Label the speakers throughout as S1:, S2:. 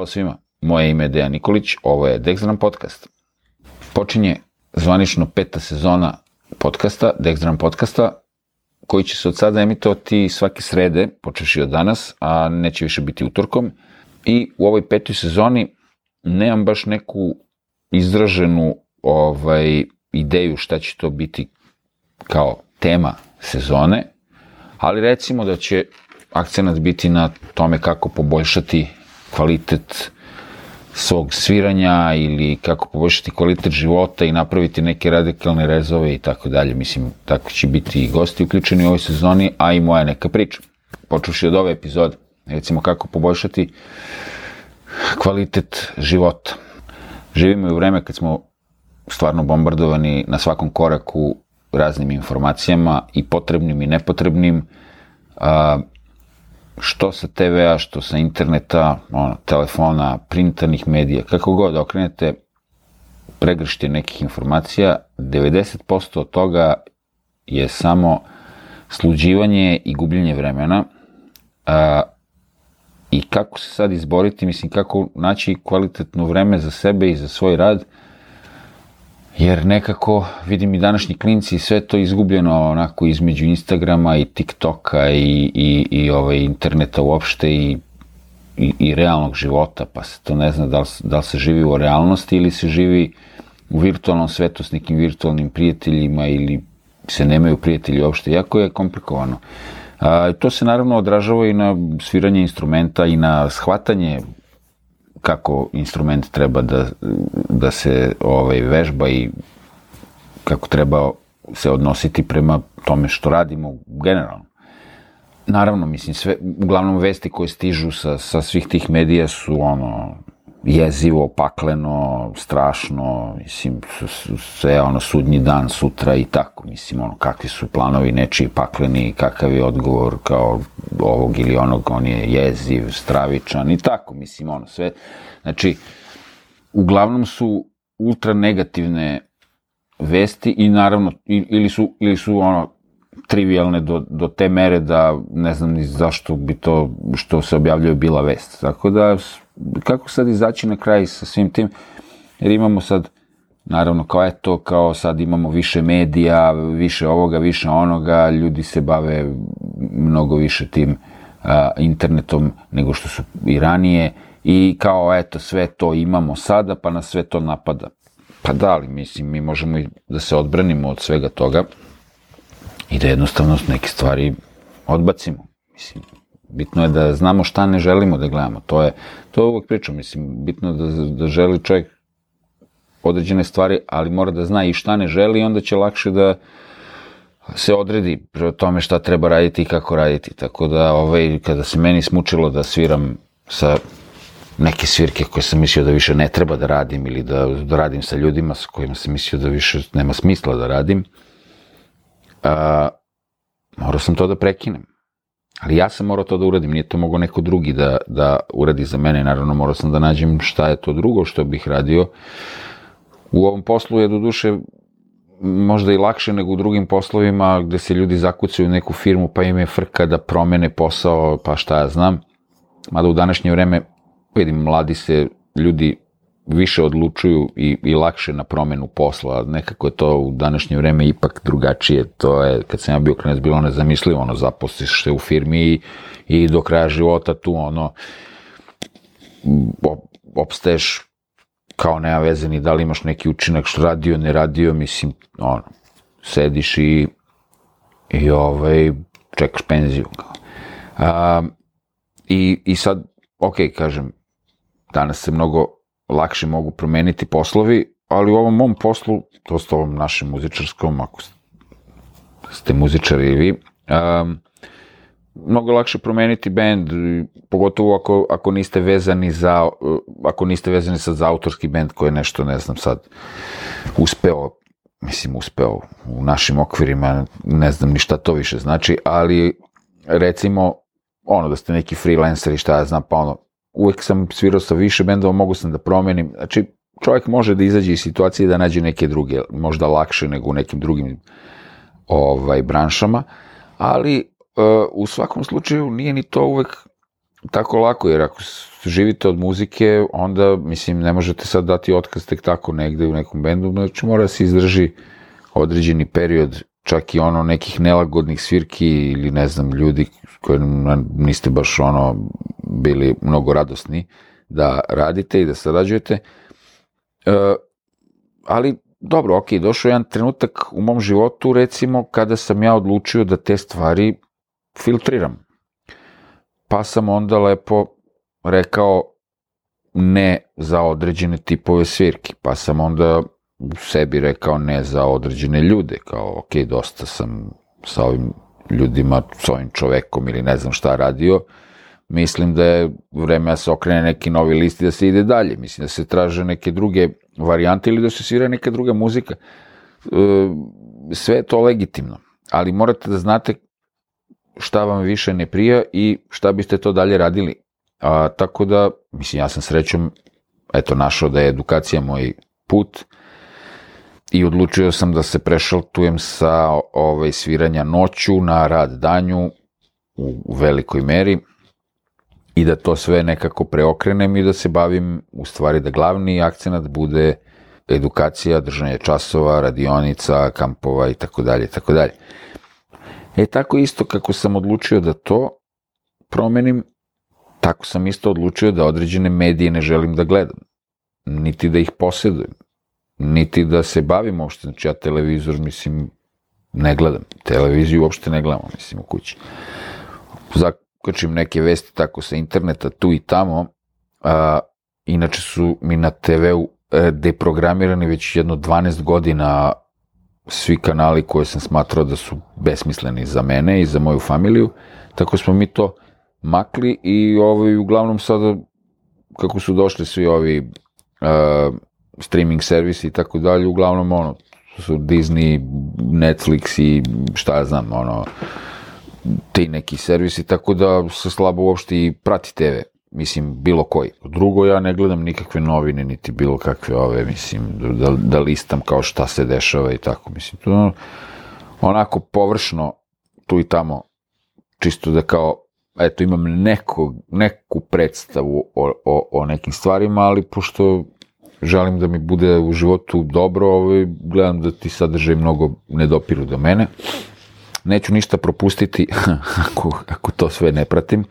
S1: Zdravo svima, moje ime je Dejan Nikolić, ovo je Dexdram podcast. Počinje zvanično peta sezona podcasta, Dexdram podcasta, koji će se od sada emitovati svake srede, počeši od danas, a neće više biti utorkom. I u ovoj petoj sezoni nemam baš neku izraženu ovaj, ideju šta će to biti kao tema sezone, ali recimo da će akcenat biti na tome kako poboljšati kvalitet svog sviranja ili kako poboljšati kvalitet života i napraviti neke radikalne rezove i tako dalje. Mislim, tako će biti i gosti uključeni u ovoj sezoni, a i moja neka priča. Počuši od ove epizode, recimo kako poboljšati kvalitet života. Živimo i u vreme kad smo stvarno bombardovani na svakom koraku raznim informacijama i potrebnim i nepotrebnim, što sa TV-a, što sa interneta, ono, telefona, printanih medija, kako god okrenete, pregršće nekih informacija, 90% od toga je samo sluđivanje i gubljenje vremena. A, I kako se sad izboriti, mislim, kako naći kvalitetno vreme za sebe i za svoj rad, jer nekako vidim i današnji klinci sve to izgubljeno onako između Instagrama i TikToka i, i, i ovaj, interneta uopšte i, i, i realnog života, pa se to ne zna da li, da li se živi u realnosti ili se živi u virtualnom svetu s nekim virtualnim prijateljima ili se nemaju prijatelji uopšte, jako je komplikovano. A, to se naravno odražava i na sviranje instrumenta i na shvatanje kako instrument treba da, da se ovaj, vežba i kako treba se odnositi prema tome što radimo generalno. Naravno, mislim, sve, uglavnom vesti koje stižu sa, sa svih tih medija su ono, jezivo, pakleno, strašno, mislim, sve ono, sudnji dan, sutra i tako, mislim, ono, kakvi su planovi nečiji pakleni, kakav je odgovor kao ovog ili onog, on je jeziv, stravičan i tako, mislim, ono, sve, znači, uglavnom su ultra negativne vesti i naravno, ili su, ili su ono, trivialne do, do te mere da ne znam ni zašto bi to što se objavljuje bila vest. Tako da, kako sad izaći na kraj sa svim tim, jer imamo sad, naravno kao eto, kao sad imamo više medija, više ovoga, više onoga, ljudi se bave mnogo više tim a, internetom nego što su i ranije i kao eto, sve to imamo sada, pa na sve to napada. Pa da, ali mislim, mi možemo i da se odbranimo od svega toga, i da jednostavno neke stvari odbacimo. Mislim, bitno je da znamo šta ne želimo da gledamo. To je, to je uvek pričam, mislim, bitno je da, da želi čovjek određene stvari, ali mora da zna i šta ne želi i onda će lakše da se odredi pre tome šta treba raditi i kako raditi. Tako da, ovaj, kada se meni smučilo da sviram sa neke svirke koje sam mislio da više ne treba da radim ili da, da radim sa ljudima sa kojima sam mislio da više nema smisla da radim, a, morao sam to da prekinem. Ali ja sam morao to da uradim, nije to mogao neko drugi da, da uradi za mene, naravno morao sam da nađem šta je to drugo što bih radio. U ovom poslu je do duše možda i lakše nego u drugim poslovima gde se ljudi zakucaju u neku firmu pa im je frka da promene posao, pa šta ja znam. Mada u današnje vreme, vidim, mladi se ljudi više odlučuju i, i lakše na promenu posla. Nekako je to u današnje vreme ipak drugačije. To je, kad sam ja bio klinac, bilo nezamislivo, ono, zaposliš se u firmi i, i do kraja života tu, ono, opstaješ kao nema veze ni da li imaš neki učinak što radio, ne radio, mislim, ono, sediš i, i ovaj, čekaš penziju. A, i, I sad, ok, kažem, danas se mnogo lakše mogu promeniti poslovi, ali u ovom mom poslu, dosta ovom našem muzičarskom, ako ste muzičari i vi, um, mnogo lakše promeniti bend, pogotovo ako, ako niste vezani za, ako niste vezani sad za autorski bend koji je nešto, ne znam sad, uspeo, mislim uspeo u našim okvirima, ne znam ni šta to više znači, ali recimo, ono da ste neki freelancer i šta ja znam, pa ono, uvek sam svirao sa više bendova, mogu sam da promenim, znači čovjek može da izađe iz situacije da nađe neke druge, možda lakše nego u nekim drugim ovaj, branšama, ali uh, u svakom slučaju nije ni to uvek tako lako, jer ako živite od muzike, onda, mislim, ne možete sad dati otkaz tek tako negde u nekom bendu, znači mora da se izdrži određeni period, čak i ono nekih nelagodnih svirki ili ne znam, ljudi koji niste baš ono bili mnogo radosni da radite i da sarađujete. E, ali dobro, ok, došao je jedan trenutak u mom životu, recimo, kada sam ja odlučio da te stvari filtriram. Pa sam onda lepo rekao ne za određene tipove svirki, pa sam onda sebi rekao ne za određene ljude, kao ok, dosta sam sa ovim ljudima, sa ovim čovekom ili ne znam šta radio, mislim da je vreme da se okrene neki novi list i da se ide dalje. Mislim da se traže neke druge varijante ili da se svira neka druga muzika. E, sve je to legitimno, ali morate da znate šta vam više ne prija i šta biste to dalje radili. A, tako da, mislim, ja sam srećom, eto, našao da je edukacija moj put i odlučio sam da se prešaltujem sa ovaj, sviranja noću na rad danju u velikoj meri i da to sve nekako preokrenem i da se bavim, u stvari da glavni akcenat bude edukacija, držanje časova, radionica, kampova i tako dalje, tako dalje. E tako isto kako sam odlučio da to promenim, tako sam isto odlučio da određene medije ne želim da gledam, niti da ih posjedujem, niti da se bavim uopšte, znači ja televizor, mislim, ne gledam, televiziju uopšte ne gledam, mislim, u kući. Zakočim neke vesti tako sa interneta, tu i tamo, a, inače su mi na TV-u e, deprogramirani već jedno 12 godina svi kanali koje sam smatrao da su besmisleni za mene i za moju familiju, tako smo mi to makli i ovaj, uglavnom sada kako su došli svi ovi uh, streaming servisi i tako dalje, uglavnom ono, su Disney, Netflix i šta ja znam, ono, ti neki servisi, tako da se slabo uopšte i prati TV, mislim, bilo koji. Drugo, ja ne gledam nikakve novine, niti bilo kakve ove, mislim, da, da listam kao šta se dešava i tako, mislim, to onako površno tu i tamo, čisto da kao eto, imam neko, neku predstavu o, o, o nekim stvarima, ali pošto želim da mi bude u životu dobro, ovaj, gledam da ti sadržaj mnogo ne dopiru do mene. Neću ništa propustiti ako, ako to sve ne pratim.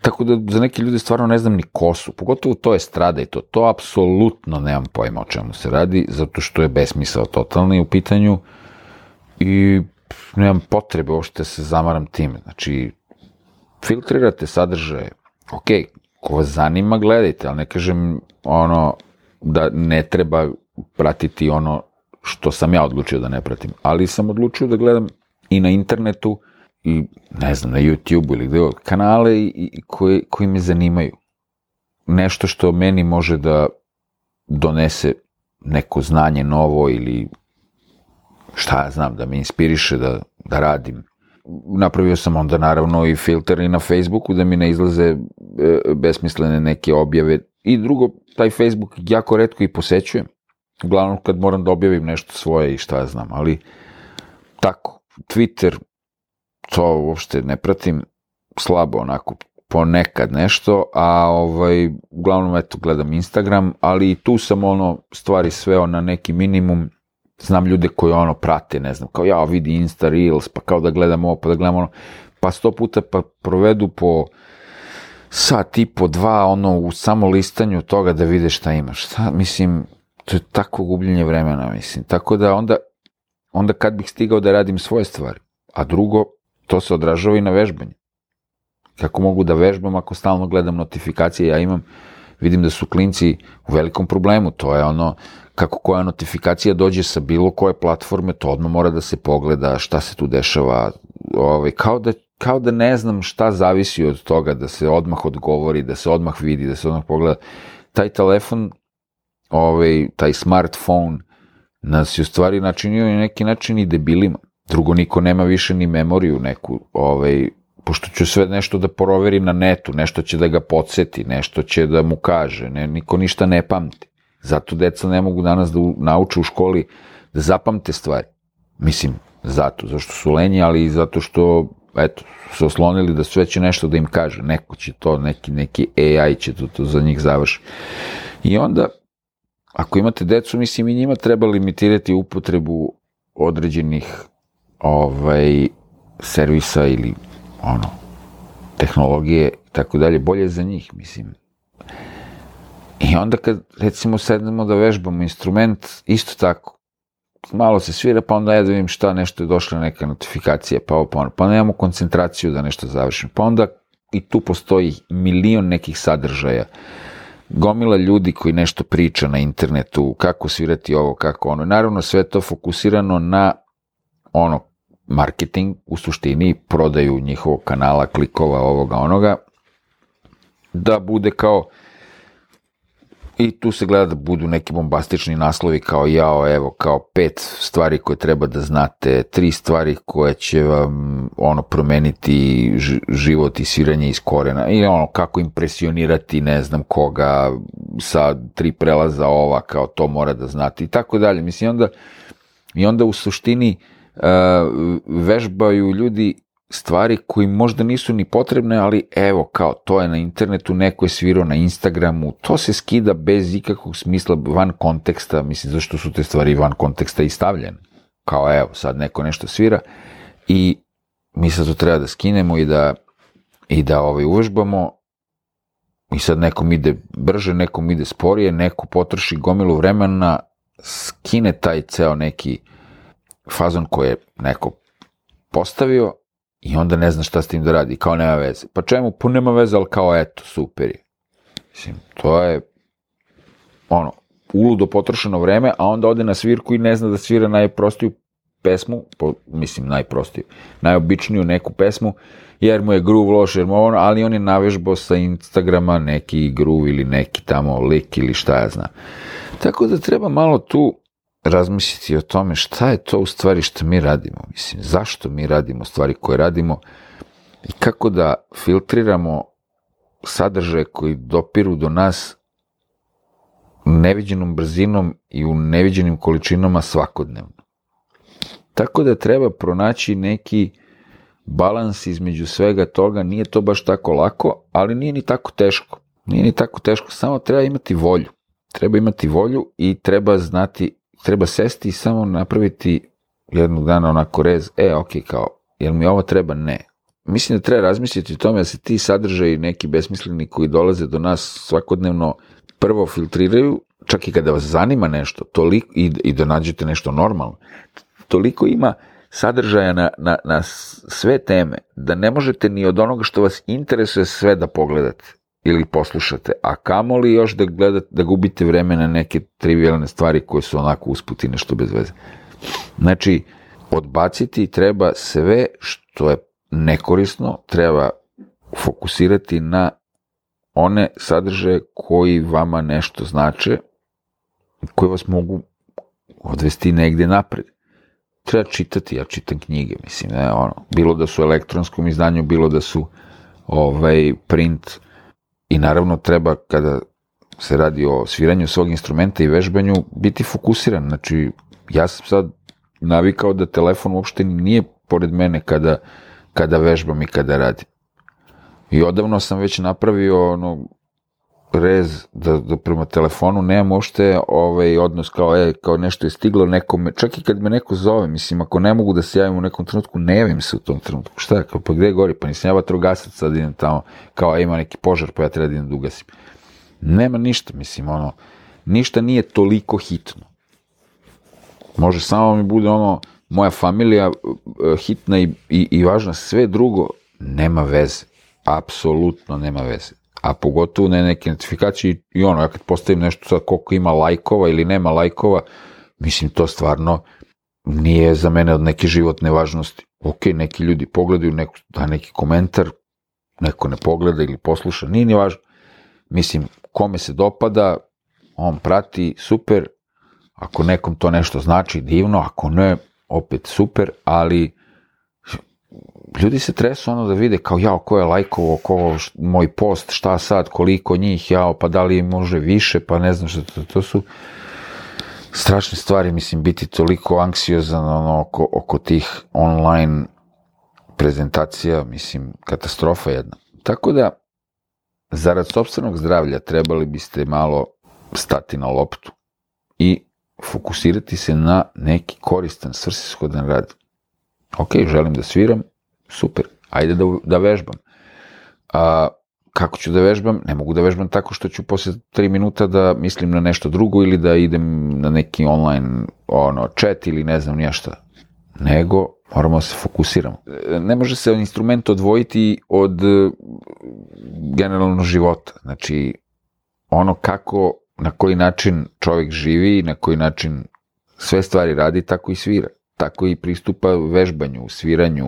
S1: Tako da za neke ljude stvarno ne znam ni ko su, pogotovo to je strada i to. To apsolutno nemam pojma o čemu se radi, zato što je besmisao totalni u pitanju i nemam potrebe uopšte da se zamaram time. Znači, filtrirate sadržaje, ok, ko vas zanima, gledajte, ali ne kažem ono da ne treba pratiti ono što sam ja odlučio da ne pratim, ali sam odlučio da gledam i na internetu i ne znam, na YouTube ili gde kanale i, koji, koji me zanimaju. Nešto što meni može da donese neko znanje novo ili šta ja znam, da me inspiriše da, da radim napravio sam onda naravno i filter i na Facebooku da mi ne izlaze e, besmislene neke objave. I drugo, taj Facebook jako redko i posećujem. Uglavnom kad moram da objavim nešto svoje i šta ja znam, ali tako, Twitter, to uopšte ne pratim, slabo onako, ponekad nešto, a ovaj, uglavnom eto gledam Instagram, ali i tu sam ono stvari sveo na neki minimum, znam ljude koji ono prate, ne znam, kao ja vidi Insta Reels, pa kao da gledam ovo, pa da gledam ono, pa sto puta pa provedu po sat i po dva, ono, u samo listanju toga da vide šta imaš. Šta, mislim, to je tako gubljenje vremena, mislim. Tako da onda, onda kad bih stigao da radim svoje stvari, a drugo, to se odražava i na vežbanje. Kako mogu da vežbam ako stalno gledam notifikacije, ja imam, vidim da su klinci u velikom problemu, to je ono, kako koja notifikacija dođe sa bilo koje platforme, to odmah mora da se pogleda šta se tu dešava, ovaj, kao, da, kao da ne znam šta zavisi od toga, da se odmah odgovori, da se odmah vidi, da se odmah pogleda. Taj telefon, ovaj, taj smartphone, nas je u stvari načinio i neki način i debilima. Drugo, niko nema više ni memoriju neku, ovaj, pošto će sve nešto da proveri na netu, nešto će da ga podsjeti, nešto će da mu kaže, ne, niko ništa ne pamti. Zato deca ne mogu danas da nauče u školi da zapamte stvari. Mislim, zato, zašto su lenji, ali i zato što eto, su oslonili da sve će nešto da im kaže, neko će to, neki, neki AI će to, to za njih završi. I onda, ako imate decu, mislim i njima treba limitirati upotrebu određenih ovaj, servisa ili ono, tehnologije i tako dalje, bolje za njih, mislim. I onda kad, recimo, sednemo da vežbamo instrument, isto tako, malo se svira, pa onda ja da vidim šta, nešto je došla neka notifikacija, pa ovo, pa ono, pa nemamo koncentraciju da nešto završim. Pa onda i tu postoji milion nekih sadržaja. Gomila ljudi koji nešto priča na internetu, kako svirati ovo, kako ono. Naravno, sve to fokusirano na ono, marketing, u suštini prodaju njihovog kanala, klikova, ovoga, onoga, da bude kao I tu se gleda da budu neki bombastični naslovi kao jao, evo, kao pet stvari koje treba da znate, tri stvari koje će vam ono promeniti život i sviranje iz korena i ono kako impresionirati ne znam koga sa tri prelaza ova kao to mora da znate i tako dalje. Mislim, onda, i onda u suštini uh, vežbaju ljudi stvari koji možda nisu ni potrebne, ali evo, kao, to je na internetu, neko je svirao na Instagramu, to se skida bez ikakvog smisla, van konteksta, mislim, zašto su te stvari van konteksta i stavljene. Kao, evo, sad neko nešto svira i mi sad to treba da skinemo i da, i da ovaj, uvežbamo i sad nekom ide brže, nekom ide sporije, neko potroši gomilu vremena, skine taj ceo neki fazon koji je neko postavio I onda ne zna šta s tim da radi, kao nema veze. Pa čemu? Pa nema veze, ali kao eto, super je. Mislim, to je ono, uludo potrošeno vreme, a onda ode na svirku i ne zna da svira najprostiju pesmu, po, mislim najprostiju, najobičniju neku pesmu, jer mu je groove loš, jer mu ono, ali on je navežbao sa Instagrama neki groove ili neki tamo lik ili šta ja znam. Tako da treba malo tu razmisliti o tome šta je to u stvari što mi radimo, mislim, zašto mi radimo stvari koje radimo i kako da filtriramo sadržaje koji dopiru do nas neviđenom brzinom i u neviđenim količinama svakodnevno. Tako da treba pronaći neki balans između svega toga, nije to baš tako lako, ali nije ni tako teško. Nije ni tako teško, samo treba imati volju. Treba imati volju i treba znati treba sesti i samo napraviti jednog dana onako rez, e, ok, kao, jel mi ovo treba? Ne. Mislim da treba razmisliti o tome da se ti sadržaji neki besmisleni koji dolaze do nas svakodnevno prvo filtriraju, čak i kada vas zanima nešto, toliko, i, i da nađete nešto normalno, toliko ima sadržaja na, na, na sve teme, da ne možete ni od onoga što vas interesuje sve da pogledate ili poslušate, a kamoli još da gledate, da gubite vreme na neke trivialne stvari koje su onako usputi nešto bez veze. Znači, odbaciti treba sve što je nekorisno, treba fokusirati na one sadržaje koji vama nešto znače, koji vas mogu odvesti negde napred. Treba čitati, ja čitam knjige, mislim, ne, ono, bilo da su elektronskom izdanju, bilo da su ovaj, print, I naravno treba kada se radi o sviranju svog instrumenta i vežbanju biti fokusiran. Znači, ja sam sad navikao da telefon uopšte nije pored mene kada, kada vežbam i kada radim. I odavno sam već napravio ono, rez da, da prema telefonu nemam uopšte ovaj odnos kao, e, kao nešto je stiglo nekome, čak i kad me neko zove, mislim, ako ne mogu da se javim u nekom trenutku, ne javim se u tom trenutku, šta, kao, pa gde gori, pa nisam ja vatrogasac, sad idem tamo, kao ima neki požar, pa ja treba da idem da ugasim. Nema ništa, mislim, ono, ništa nije toliko hitno. Može samo mi bude ono, moja familija e, hitna i, i, i važna, sve drugo nema veze. Apsolutno nema veze a pogotovo ne neke notifikacije i ono, ja kad postavim nešto sad koliko ima lajkova ili nema lajkova, mislim to stvarno nije za mene od neke životne važnosti. Ok, neki ljudi pogledaju, neko da neki komentar, neko ne pogleda ili posluša, nije ni važno. Mislim, kome se dopada, on prati, super, ako nekom to nešto znači, divno, ako ne, opet super, ali ljudi se tresu ono da vide kao jao ko je lajkovo, ko moj post, šta sad, koliko njih, jao pa da li može više, pa ne znam što to, to su strašne stvari, mislim, biti toliko anksiozan ono, oko, oko tih online prezentacija, mislim, katastrofa jedna. Tako da, zarad sobstvenog zdravlja trebali biste malo stati na loptu i fokusirati se na neki koristan, svrsishodan rad. Ok, želim da sviram, super, ajde da, da vežbam. A, kako ću da vežbam? Ne mogu da vežbam tako što ću posle 3 minuta da mislim na nešto drugo ili da idem na neki online ono, chat ili ne znam nija šta. Nego moramo da se fokusiramo. Ne može se instrument odvojiti od generalno života. Znači, ono kako, na koji način čovjek živi, na koji način sve stvari radi, tako i svira. Tako i pristupa vežbanju, sviranju,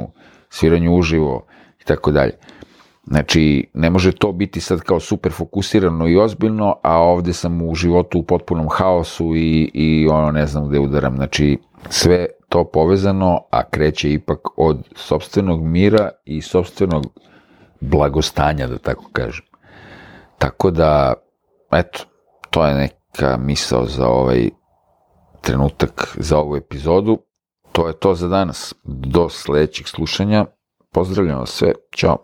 S1: sviranju uživo i tako dalje. Znači, ne može to biti sad kao super fokusirano i ozbiljno, a ovde sam u životu u potpunom haosu i, i ono ne znam gde udaram. Znači, sve to povezano, a kreće ipak od sobstvenog mira i sobstvenog blagostanja, da tako kažem. Tako da, eto, to je neka misao za ovaj trenutak, za ovu epizodu. To je to za danas. Do sledećeg slušanja. Pozdravljam vas sve. Ćao.